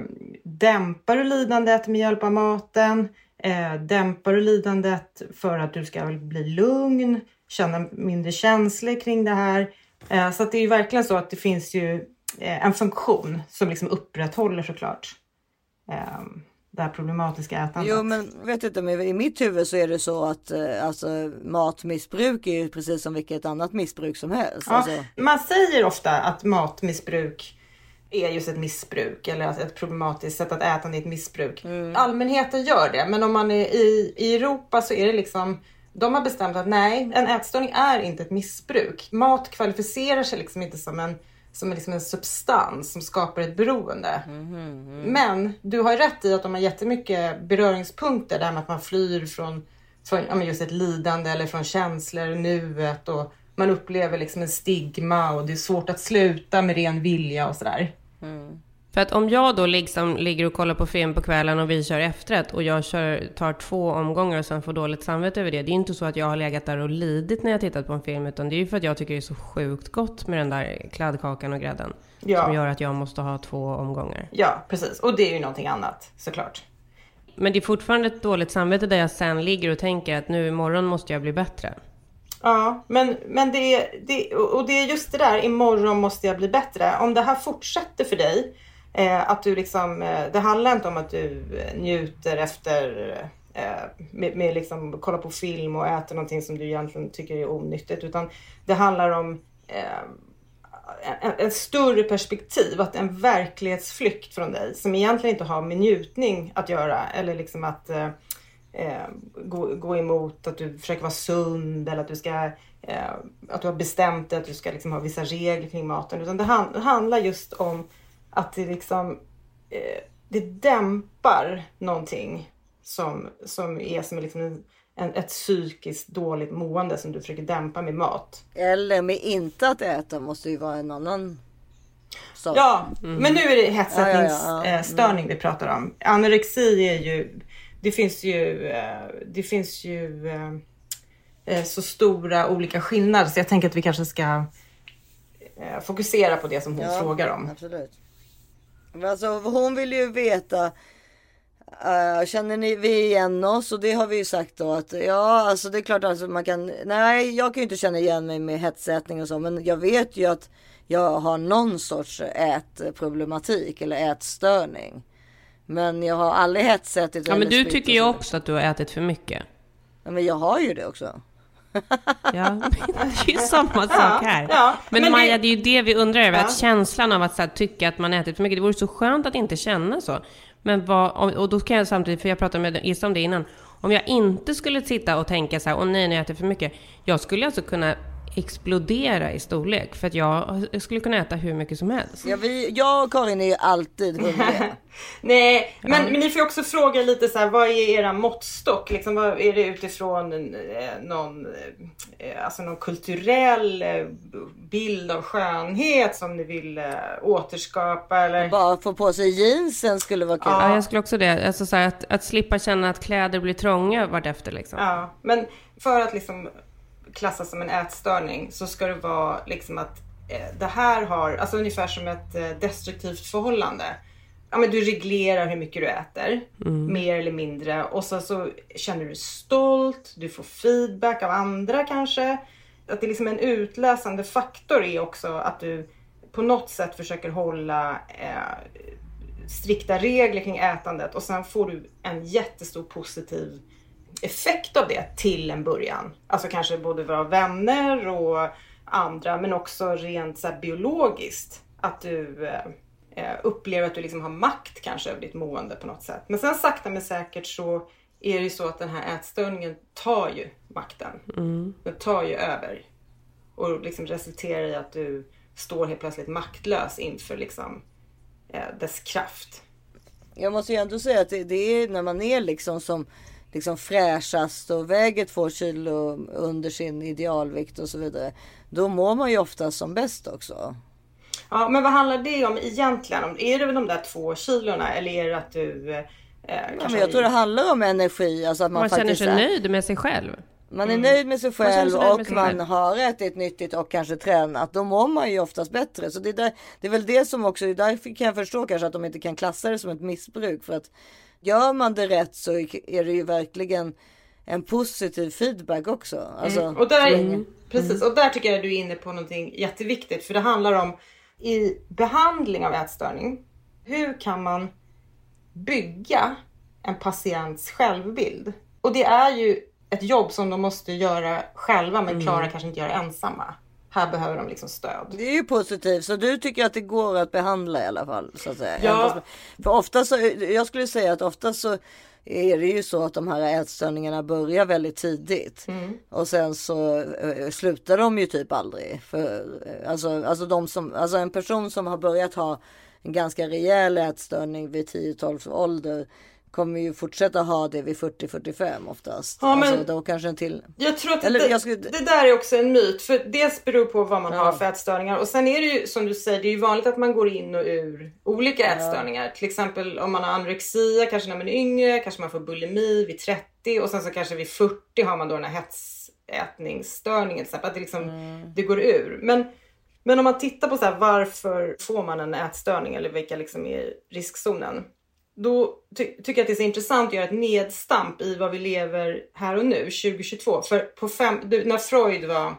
dämpar du lidandet med hjälp av maten? Eh, dämpar du lidandet för att du ska bli lugn? Känna mindre känslor kring det här? Eh, så att det är ju verkligen så att det finns ju eh, en funktion som liksom upprätthåller såklart eh, det här problematiska ätandet. Jo men vet inte, men i mitt huvud så är det så att eh, alltså, matmissbruk är ju precis som vilket annat missbruk som helst. Ja, Alltså, Man säger ofta att matmissbruk är just ett missbruk eller att ett problematiskt sätt att äta är ett missbruk. Allmänheten gör det, men om man är i, i Europa så är det liksom de har bestämt att nej, en ätstörning är inte ett missbruk. Mat kvalificerar sig liksom inte som en, som liksom en substans som skapar ett beroende. Men du har rätt i att de har jättemycket beröringspunkter, det här med att man flyr från, från just ett lidande eller från känslor, nuet och man upplever liksom en stigma och det är svårt att sluta med ren vilja och sådär. Mm. För att om jag då liksom ligger och kollar på film på kvällen och vi kör efterrätt och jag kör, tar två omgångar och sen får dåligt samvete över det. Det är inte så att jag har legat där och lidit när jag tittat på en film utan det är ju för att jag tycker det är så sjukt gott med den där kladdkakan och grädden. Ja. Som gör att jag måste ha två omgångar. Ja, precis. Och det är ju någonting annat såklart. Men det är fortfarande ett dåligt samvete där jag sen ligger och tänker att nu imorgon måste jag bli bättre. Ja, men, men det, är, det, och det är just det där, imorgon måste jag bli bättre. Om det här fortsätter för dig, eh, att du liksom, eh, det handlar inte om att du njuter efter eh, med, med liksom kolla på film och äta någonting som du egentligen tycker är onyttigt, utan det handlar om eh, en, en större perspektiv, att en verklighetsflykt från dig som egentligen inte har med njutning att göra eller liksom att eh, eh gå, gå emot att du försöker vara sund eller att du ska eh, att du har bestämt dig att du ska liksom ha vissa regler kring maten. Utan det, hand, det handlar just om att det liksom eh, det dämpar någonting som, som är som liksom en, en, ett psykiskt dåligt mående som du försöker dämpa med mat. eller med inte att äta måste ju vara en annan sak. Ja, men nu är det Ja, ja, ja, hetsätningsstörning vi pratar om. Anorexi är ju, det finns ju, eh, det finns ju eh, eh, så stora olika skillnader så jag tänker att vi kanske ska eh, fokusera på det som hon Ja, frågar om. Absolut. Alltså, hon vill ju veta. eh, känner ni vi igen oss? Och det har vi ju sagt då att ja, alltså det är klart alltså man kan. Nej, jag kan ju inte känna igen mig med hetsätning och så, men jag vet ju att jag har någon sorts ätproblematik eller ätstörning. Men jag har aldrig hetsätit. Ja, men du tycker ju så. också att du har ätit för mycket. Ja, men jag har ju det också. Ja, <laughs> det är ju samma sak här. ja, men, men det- Maja, det är ju det vi undrar över. Ja. Att känslan av att här, tycka att man ätit för mycket. Det vore så skönt att inte känna så. Men vad, och då kan jag samtidigt, för jag pratade med Issa om det innan. Om jag inte skulle sitta och tänka så här, åh nej, nu äter jag för mycket. Jag skulle alltså kunna explodera i storlek. För att jag, jag skulle kunna äta hur mycket som helst. Ja, vi, jag och Karin är ju alltid hungriga. <laughs> Nej, men, men ni får ju också fråga lite så här, vad är era måttstock? Liksom, vad är det utifrån eh, någon, eh, alltså någon kulturell eh, bild av skönhet som ni vill eh, återskapa? Eller? Bara få på sig jeansen skulle vara kul. Ja, jag skulle också det. Alltså så här, att, att slippa känna att kläder blir trånga vartefter liksom. Ja, men för att liksom klassas som en ätstörning så ska det vara liksom att eh, det här har, alltså ungefär som ett eh, destruktivt förhållande. Ja, men du reglerar hur mycket du äter, mer eller mindre. Och så, så känner du dig stolt, du får feedback av andra kanske. Att det är liksom en utlösande faktor är också att du på något sätt försöker hålla eh, strikta regler kring ätandet och sen får du en jättestor positiv effekt av det till en början. Alltså kanske både vara vänner och andra men också rent så här biologiskt. Att du eh, eh, upplever att du liksom har makt kanske över ditt mående på något sätt. Men sen sakta men säkert så är det ju så att den här ätstörningen tar ju makten. Mm. Den tar ju över. Och liksom resulterar i att du står helt plötsligt maktlös inför liksom eh, dess kraft. Jag måste ju ändå säga att det, det är när man är liksom som liksom fräschast och väger två kilo under sin idealvikt och så vidare. Då mår man ju ofta som bäst också. Ja, men vad handlar det om egentligen? Om- Är det de där två kilorna eller är det att du eh, Ja, men jag tror det handlar om energi. Alltså att man, Man, känner faktiskt sig är- nöjd med sig själv. Man är Mm. nöjd med sig Man känner själv med och sig man själv. har ätit nyttigt och kanske tränat. Då mår man ju oftast bättre. Så det är, där, det är väl det som också, därför kan jag förstå kanske att de inte kan klassa det som ett missbruk. För att gör man det rätt så är det ju verkligen en positiv feedback också. Alltså, Mm. Och där, Precis, och där tycker jag du är inne på någonting jätteviktigt. För det handlar om i behandling av ätstörning. Hur kan man bygga en patients självbild? Och det är ju ett jobb som de måste göra själva men klarar kanske inte göra ensamma. Här behöver de liksom stöd. Det är ju positivt. Så du tycker att det går att behandla i alla fall? Så att säga. Ja. För ofta så, jag skulle säga att ofta så är det ju så att de här ätstörningarna börjar väldigt tidigt. Mm. Och sen så eh, slutar de ju typ aldrig. För, eh, alltså, alltså, de som, alltså en person som har börjat ha en ganska rejäl ätstörning vid 10-12 ålder kommer ju fortsätta ha det vid 40-45 oftast. Ja, men- alltså, då kanske en till. Jag tror att Eller det, skulle- det där är också en myt. För dels beror på vad man Ja. har för ätstörningar. Och sen är det ju som du säger, det är ju vanligt att man går in och ur olika ätstörningar. Till exempel om man har anorexia, kanske när man är yngre, kanske man får bulimi vid 30 och sen så kanske vid 40 har man då den här hetsätningsstörningen. Att det, liksom, Mm. det går ur. Men, men om man tittar på så här, varför får man en ätstörning eller vilka liksom är i riskzonen. Då ty- tycker jag att det är så intressant att göra ett nedstamp i vad vi lever här och nu, 2022. För på fem, du, när Freud var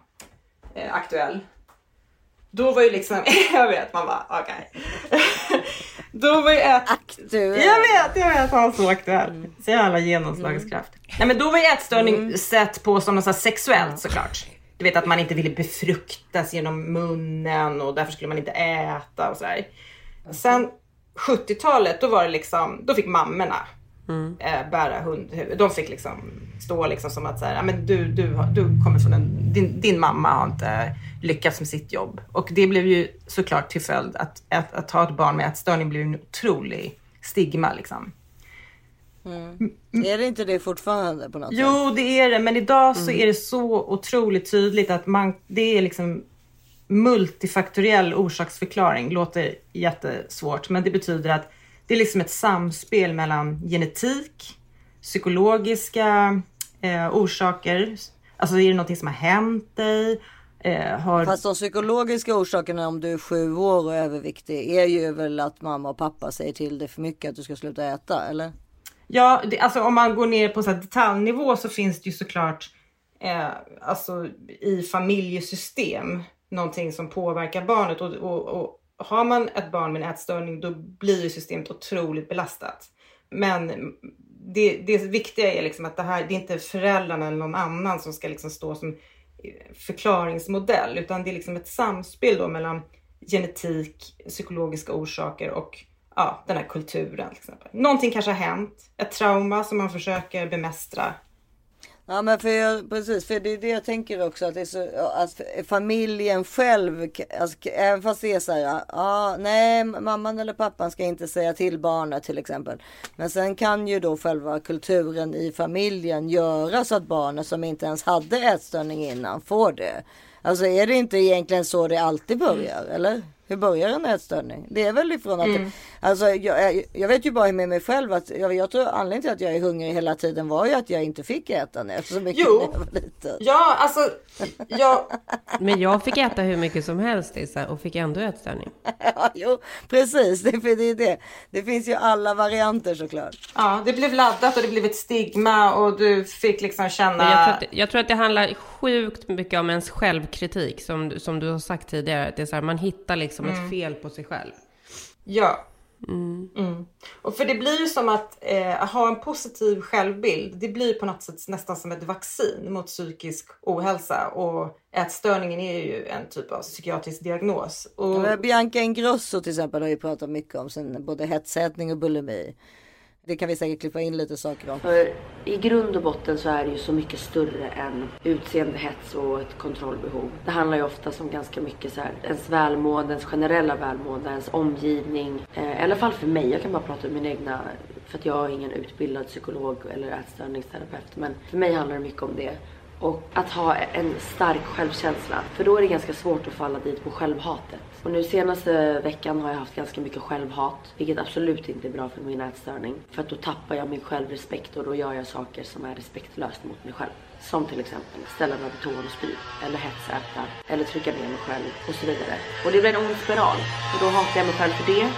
eh, aktuell, då var ju liksom, <laughs> jag vet, man bara okej. <laughs> då var ju ät... Aktuell. Jag vet, jag vet, han så aktuell. Så jävla genomslagskraft. Nej men då var ju ätstörning sett på som något så sexuellt såklart. Du vet att man inte ville befruktas genom munnen och därför skulle man inte äta och sådär. Sen 70-talet då var det liksom, då fick mammorna eh, bära hundhuvud. De fick liksom stå liksom som att så här, "Ja, men du, du, du kommer från en, din, din mamma har inte lyckats med sitt jobb. Och det blev ju såklart till följd att, att, att ha ett barn med ätstörning blev en otrolig stigma liksom. Är det inte det fortfarande på något sätt? Jo, det är det. Men idag så är det så otroligt tydligt att man, det är liksom multifaktoriell orsaksförklaring. Låter jättesvårt, men det betyder att det är liksom ett samspel mellan genetik, psykologiska eh, orsaker. Alltså är det någonting som har hänt dig? Eh, har... Fast de psykologiska orsakerna om du är sju år och överviktig är ju väl att mamma och pappa säger till dig för mycket att du ska sluta äta eller? Ja, det, alltså om man går ner på så detaljnivå så finns det ju såklart eh, alltså i familjesystem någonting som påverkar barnet och, och, och har man ett barn med en ätstörning då blir ju systemet otroligt belastat. Men det, det viktiga är liksom att det här, det är inte föräldrarna eller någon annan som ska liksom stå som eh, förklaringsmodell utan det är liksom ett samspel då mellan genetik, psykologiska orsaker och ja, den här kulturen till exempel. Någonting kanske har hänt, ett trauma som man försöker bemästra. Ja men för jag, precis, för det är det jag tänker också att det är så att familjen själv, alltså, även fast det är så här, ja nej mamman eller pappan ska inte säga till barnet till exempel. Men sen kan ju då själva kulturen i familjen göra så att barnet som inte ens hade ätstörning innan får det. Alltså är det inte egentligen så det alltid börjar eller? Hur börjar en ätstörning? Det är väl ifrån att, Mm. Alltså jag, jag vet ju bara med mig själv att jag, jag tror anledningen till att jag är hungrig hela tiden var ju att jag inte fick äta när så mycket Jo. när jag var liten. Ja, alltså, jag... Men jag fick äta hur mycket som helst Lisa, och fick ändå ätstörning. <laughs> Ja, jo, precis. Det, det, är det. det finns ju alla varianter såklart. Ja, det blev laddat och det blev ett stigma och du fick liksom känna... Men jag, tror att, det- jag tror att det handlar sjukt mycket om ens självkritik, som, du- som du har sagt tidigare. Att det är så här, man hittar liksom Mm. ett fel på sig själv. Ja. Mm. Och för det blir ju som att eh, ha en positiv självbild. Det blir på något sätt nästan som ett vaccin mot psykisk ohälsa. Och ätstörningen är ju en typ av psykiatrisk diagnos. Och, Bianca Ingrosso till exempel har ju pratat mycket om sin både hetsätning och bulimi. Det kan vi säkert klippa in lite saker om. För i grund och botten så är det ju så mycket större än utseendehets och ett kontrollbehov. Det handlar ju ofta om ganska mycket så här, ens välmående, ens generella välmående, ens omgivning. Eh, I alla fall för mig, jag kan bara prata om min egna, för att jag är ingen utbildad psykolog eller ätstörningsterapeut. Men för mig handlar det mycket om det. Och att ha en stark självkänsla. För då är det ganska svårt att falla dit på självhatet. Och nu senaste veckan har jag haft ganska mycket självhat. Vilket absolut inte är bra för min ätstörning. För att då tappar jag min självrespekt och då gör jag saker som är respektlöst mot mig själv. Som till exempel ställa mig på toan och spy. Eller hetsäta. Eller trycka ner mig själv och så vidare. Och det blir en ond spiral. För då hatar jag mig själv för det.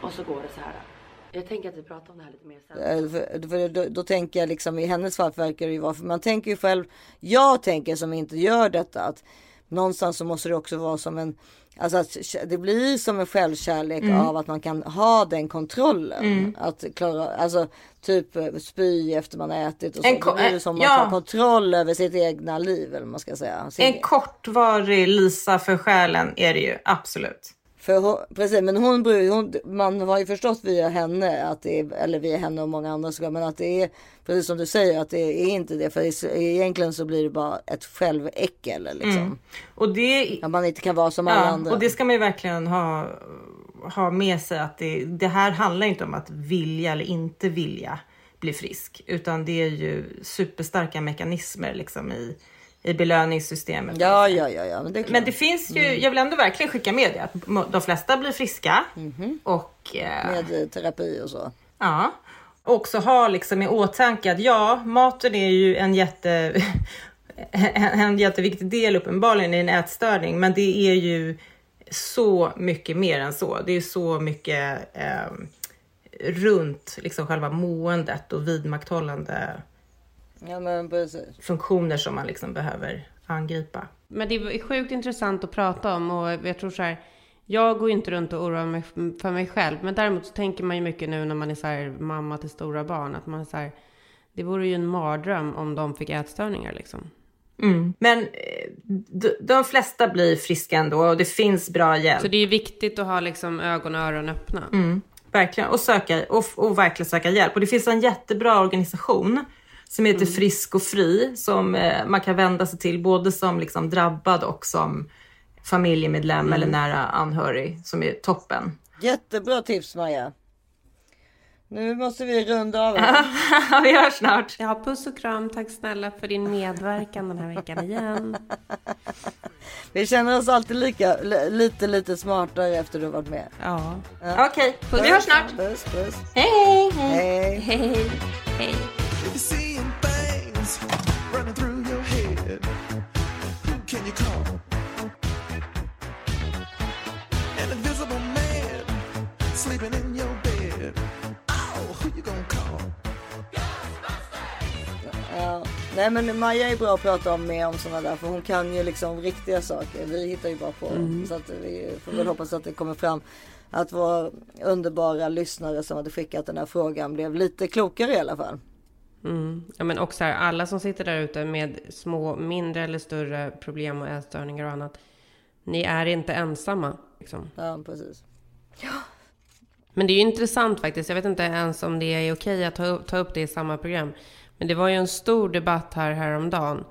Och så går det så här. Jag tänker att vi pratar om det här lite mer sen. Eh, För, för då, då tänker jag liksom i hennes fall verkar det ju vara, för man tänker ju själv, jag tänker som inte gör detta att någonstans så måste det också vara som en, alltså att det blir som en självkärlek Mm. av att man kan ha den kontrollen. Mm. Att klara, alltså typ eh, spy efter man har ätit och så. En ko- Då blir det som att ja. ha kontroll över sitt egna liv eller man ska säga. Sin- en kortvarig Lisa för själen är det ju, absolut. För hon, precis, men hon, hon, man har ju förstått via henne, att det är, eller via henne och många andra såklart, men att det är precis som du säger att det är inte det. För egentligen så blir det bara ett själväckel liksom. Mm. Och det, Att man inte kan vara som alla ja, andra. och det ska man ju verkligen ha, ha med sig att det, det här handlar inte om att vilja eller inte vilja bli frisk. Utan det är ju superstarka mekanismer liksom i, i belöningssystemet. Ja, ja, ja, ja, men det. Men det finns ju, Mm. jag vill ändå verkligen skicka med det, att de flesta blir friska. Och, eh, Med eh, terapi och så. Ja. Också ha liksom i åtanke att ja, maten är ju en jätte <laughs> en jätteviktig del uppenbarligen i en ätstörning, men det är ju så mycket mer än så. Det är så mycket eh, runt liksom själva måendet och vidmakthållande Ja, men precis. funktioner som man liksom behöver angripa. Men det är sjukt intressant att prata om och jag tror så här. Jag går ju inte runt och oroar mig för mig själv, men däremot så tänker man ju mycket nu när man är så här mamma till stora barn att man är så här. Det vore ju en mardröm om de fick ätstörningar liksom. Mm. Men eh, de, de flesta blir friska ändå och det finns bra hjälp. Så det är viktigt att ha liksom ögon och öron öppna. Mm, verkligen. Och, söka, och, och verkligen söka hjälp. Och det finns en jättebra organisation som heter Mm. Frisk och Fri som eh, man kan vända sig till både som liksom drabbad och som familjemedlem Mm. eller nära anhörig som är toppen. Jättebra tips Maja. Nu måste vi runda av. <laughs> här. vi hörs snart. Ja, puss och kram. Tack snälla för din medverkan den här veckan igen. <laughs> Vi känner oss alltid lika, li- lite, lite smartare efter du har varit med. Ja. Okej, vi hörs snart. Puss, puss. Hej, hej. Hej. Hej. If you call? An invisible man sleeping in your bed. Oh, who you gonna call? Ja. Nej men Maja är bra att prata om med om sådana där för hon kan ju liksom riktiga saker. Vi hittar ju bara på. Mm. Så att vi får väl hoppas att det kommer fram. Att våra underbara lyssnare som hade skickat den här frågan blev lite klokare i alla fall. Mm. Ja, men också här, alla som sitter där ute med små, mindre eller större problem och ätstörningar och annat. Ni är inte ensamma. Liksom. Ja precis. Men det är ju intressant faktiskt. Jag vet inte ens om det är okej att ta upp, ta upp det i samma program. Men det var ju en stor debatt här häromdagen.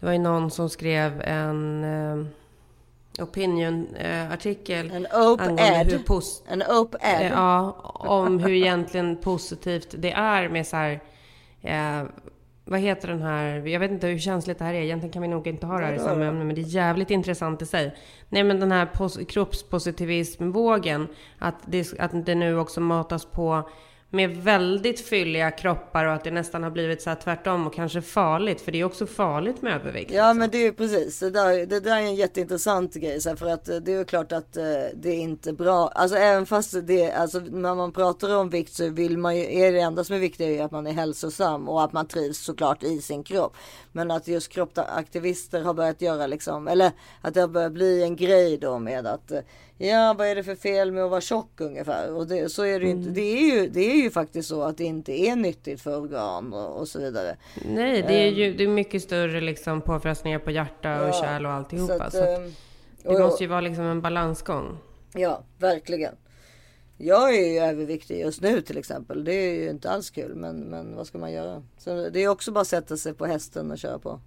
Det var ju någon som skrev en eh, opinion-artikel. En op-ed. hur En op-ed. Eh, Ja, om hur egentligen positivt det är med så här... Eh, vad heter den här? Jag vet inte hur känsligt det här är. Egentligen kan vi nog inte ha det här i samma ämne. Men det är jävligt intressant i sig. Nej men den här pos- kroppspositivismvågen. Att det, att det nu också matas på med väldigt fylliga kroppar och att det nästan har blivit så här tvärtom och kanske farligt. För det är också farligt med övervikt. Ja men det är ju precis, det där, det där är en jätteintressant grej. Så här, för att eh, det är klart att eh, det är inte bra. Alltså även fast det, alltså när man pratar om vikt så vill man ju, är det enda som är viktigt är ju att man är hälsosam och att man trivs såklart i sin kropp. Men att just kroppaktivister har börjat göra liksom, eller att det har börjat bli en grej då med att eh, ja vad är det för fel med att vara tjock ungefär. Och det, så är det ju inte. Det är ju, det är ju faktiskt så att det inte är nyttigt för organ och, och så vidare. Nej, det är Ehm, ju det är mycket större liksom påfrestningar på hjärta och Ja, kärl och alltihopa. så att, Så att ehm, det och- måste ju vara liksom en balansgång. Ja, verkligen. Jag är ju överviktig just nu till exempel. Det är ju inte alls kul. Men, men vad ska man göra? Så det är också bara att sätta sig på hästen och köra på.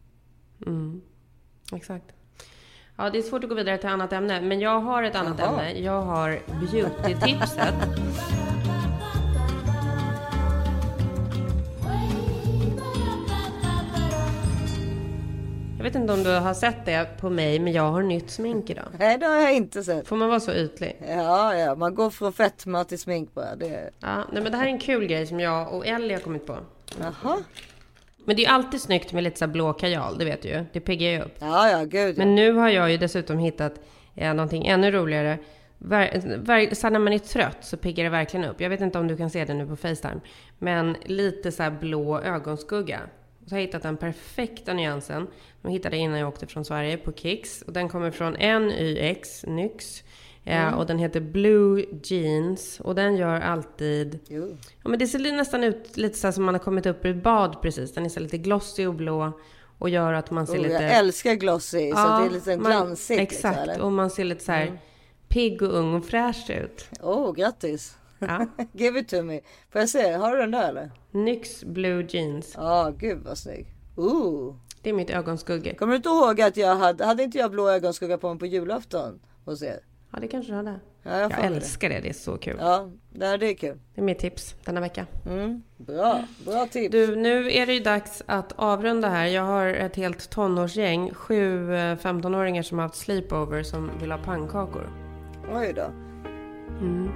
Mm. Exakt. Ja, det är svårt att gå vidare till annat ämne, men jag har ett annat Jaha. ämne. Jag har beauty-tipset. Jag vet inte om du har sett det på mig, men jag har nytt smink idag. Nej, det har jag inte sett. Får man vara så ytlig? Ja, ja, man går från fetma till smink bara. Det... Ja, nej, men det här är en kul grej som jag och Ellie har kommit på. Jaha. Men det är ju alltid snyggt med lite så blå kajal, det vet du ju. Det piggar ju upp. Ja, ja, gud. Men nu har jag ju dessutom hittat eh, någonting ännu roligare. Ver, ver, så när man är trött så piggar det verkligen upp. Jag vet inte om du kan se det nu på Facetime. Men lite så här blå ögonskugga. Så har jag hittat den perfekta nyansen. Jag hittade innan jag åkte från Sverige på Kicks. Och den kommer från NYX, NYX. Eh, Mm. Och den heter Blue Jeans. Och den gör alltid... Ja, men det ser nästan ut lite så som man har kommit upp ur ett bad precis. Den är så lite glossy och blå. Och gör att man ser Oh, lite... Jag älskar glossy. så det är lite glansigt. Exakt, Liksom, och man ser lite så här Mm. pigg och ung och fräsch ut. Åh, oh, grattis. Ja. <laughs> Give it to me. Får jag se? Har du den där eller? NYX Blue Jeans. Ja, gud vad snygg. Ooh. Det är mitt ögonskugge. Kommer du inte ihåg att jag hade, hade inte jag blå ögonskugga på mig på julafton hos er? Ja, det kanske du hade. Ja, jag jag får det. älskar det, det är så kul. Ja, det är kul. Det är mitt tips denna vecka. Mm, bra, bra tips. Du, nu är det ju dags att avrunda här. Jag har ett helt tonårsgäng, sju eh, 15-åringar som har haft sleepover som vill ha pannkakor. Oj då. Mm.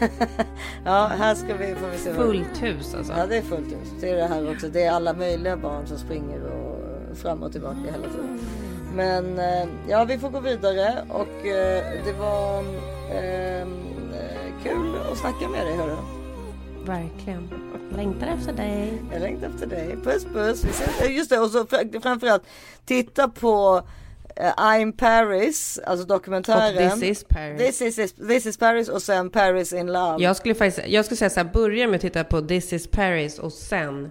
<laughs> Ja, här ska vi, får vi se. Fullt hus alltså. Ja, det är fullt hus. Det är det här också. Det är alla möjliga barn som springer och fram och tillbaka hela tiden. Men eh, ja, vi får gå vidare och eh, det var eh, kul att snacka med dig hörru. Verkligen. Längtar efter dig. Jag längtar efter dig. Puss puss. Vi ses. Just det, och så fr- framförallt titta på I'm Paris, alltså dokumentären. Och This is Paris. This is, this is Paris och sen Paris in Love. Jag skulle faktiskt, jag skulle säga så här, börja med att titta på This is Paris och sen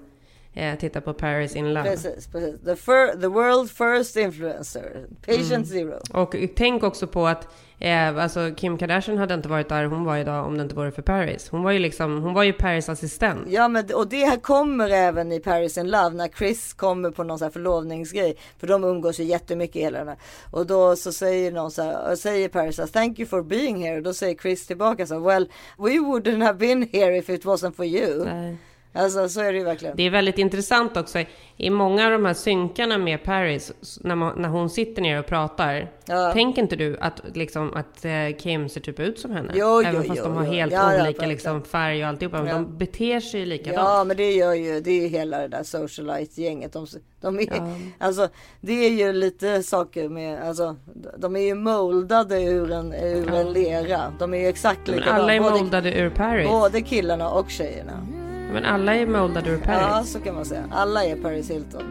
eh, titta på Paris in Love. Precis, precis. The, fir- the world first influencer. Patient Mm. zero. Och tänk också på att eh, alltså Kim Kardashian hade inte varit där hon var idag om det inte vore för Paris. Hon var ju liksom, hon var ju Paris assistent. Ja men och det här kommer även i Paris in Love när Chris kommer på någon sån här förlovningsgrej. För de umgås ju jättemycket hela den här. Och då så säger någon så här, säger Paris så här, thank you for being here. Och då säger Chris tillbaka så här, well we wouldn't have been here if it wasn't for you. Nej. Alltså så är det ju verkligen. Det är väldigt intressant också i många av de här synkarna med Paris, när, man, när hon sitter ner och pratar. Ja. Tänker inte du att, liksom, att eh, Kim ser typ ut som henne? Jo, Även jo, fast jo, de har jo. helt Ja, ja, olika verkligen. liksom, färg och alltihopa. Men Ja. de beter sig ju likadant. Ja men det gör ju, det är ju hela det där socialite-gänget. De, de är, Ja. Alltså det är ju lite saker med, alltså de är ju moldade ur en, ur en lera. De är ju exakt Men likadana. alla är Både- moldade ur Paris. Både killarna och tjejerna. Men alla är moldade ur Ja, Paris. så kan man säga. Alla är Paris Hilton.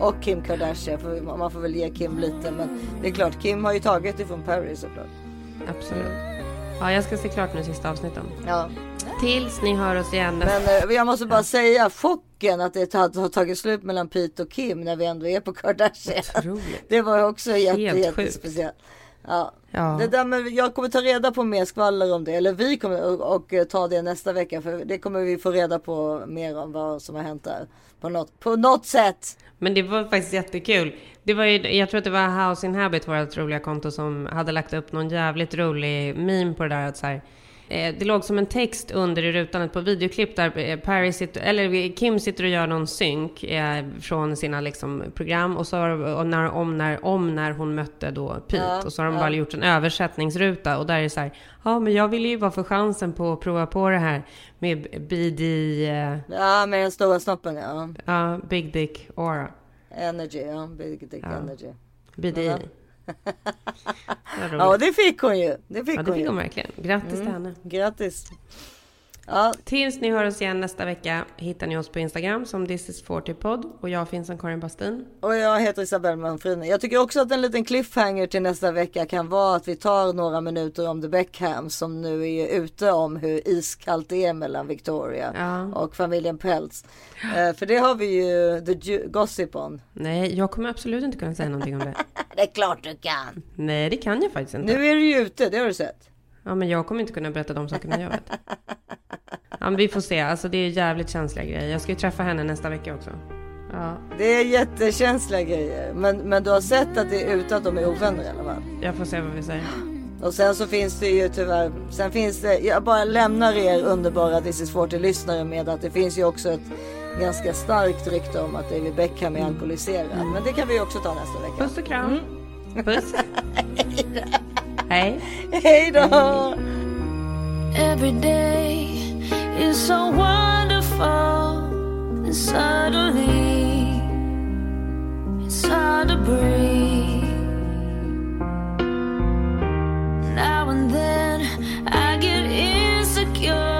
Och Kim Kardashian. För man får väl ge Kim lite. Men det är klart, Kim har ju tagit ifrån Paris såklart. Absolut. Ja, jag ska se klart nu sista avsnitten. Ja. Tills ni hör oss igen. Men eh, jag måste bara säga chocken att det har, tagit slut mellan Pete och Kim när vi ändå är på Kardashian. Otroligt. <laughs> Det var också jätte, jättespeciellt. Ja. Ja. Det där med, jag kommer ta reda på mer skvaller om det. Eller vi kommer och, och eh, ta det nästa vecka. För det kommer vi få reda på mer om vad som har hänt där. På något, på något sätt. Men det var faktiskt jättekul. Det var ju, jag tror att det var House in Habit, vårt roliga konto, som hade lagt upp någon jävligt rolig meme på det där. Att så här, det låg som en text under i rutan på videoklipp där eh, Paris sitter, eller Kim sitter och gör någon synk eh, från sina liksom, program och så har, när, om, när, om när hon mötte då Pete Ja, och så har de ja. bara gjort en översättningsruta och där är det så här, ja men jag ville ju bara få chansen på att prova på det här med BD, eh, Ja, med den stora snoppen ja. ja, Big Dick Aura, Energy, ja. Big Dick Ja. Energy. BDI. Ja. Det fick hon ju. Det fick Ja, det hon fick hon verkligen. Grattis till Mm. henne. Grattis. Ja, Tills ni hör oss igen nästa vecka hittar ni oss på Instagram som This is 40 podd och jag finns som Karin Bastin. och jag heter Isabelle Manfrini. Jag tycker också att en liten cliffhanger till nästa vecka kan vara att vi tar några minuter om The Beckhams som nu är ute om hur iskallt det är mellan Victoria Ja. och familjen Peltz. Eh, för det har vi ju the Ju- gossip on. Nej, jag kommer absolut inte kunna säga någonting om det. <laughs> Det är klart du kan. Nej, det kan jag faktiskt inte. Nu är du ju ute, det har du sett. Ja, men jag kommer inte kunna berätta de sakerna jag vet. Ja, vi får se. Alltså det är jävligt känsliga grejer. Jag ska ju träffa henne nästa vecka också. Ja, Det är jättekänsliga grejer. Men, men du har sett att det är ute att de är ovänner i alla fall. jag får se vad vi säger. Och sen så finns det ju tyvärr, sen finns det, jag bara lämnar er underbara This is 40 lyssnare med att det finns ju också ett ganska starkt rykte om att David Beckham är alkoholiserad. Men det kan vi också ta nästa vecka. Puss och kram. Puss. <laughs> Hej. Hej då! Every day is so wonderful, and suddenly it's hard to breathe. Now and then I get insecure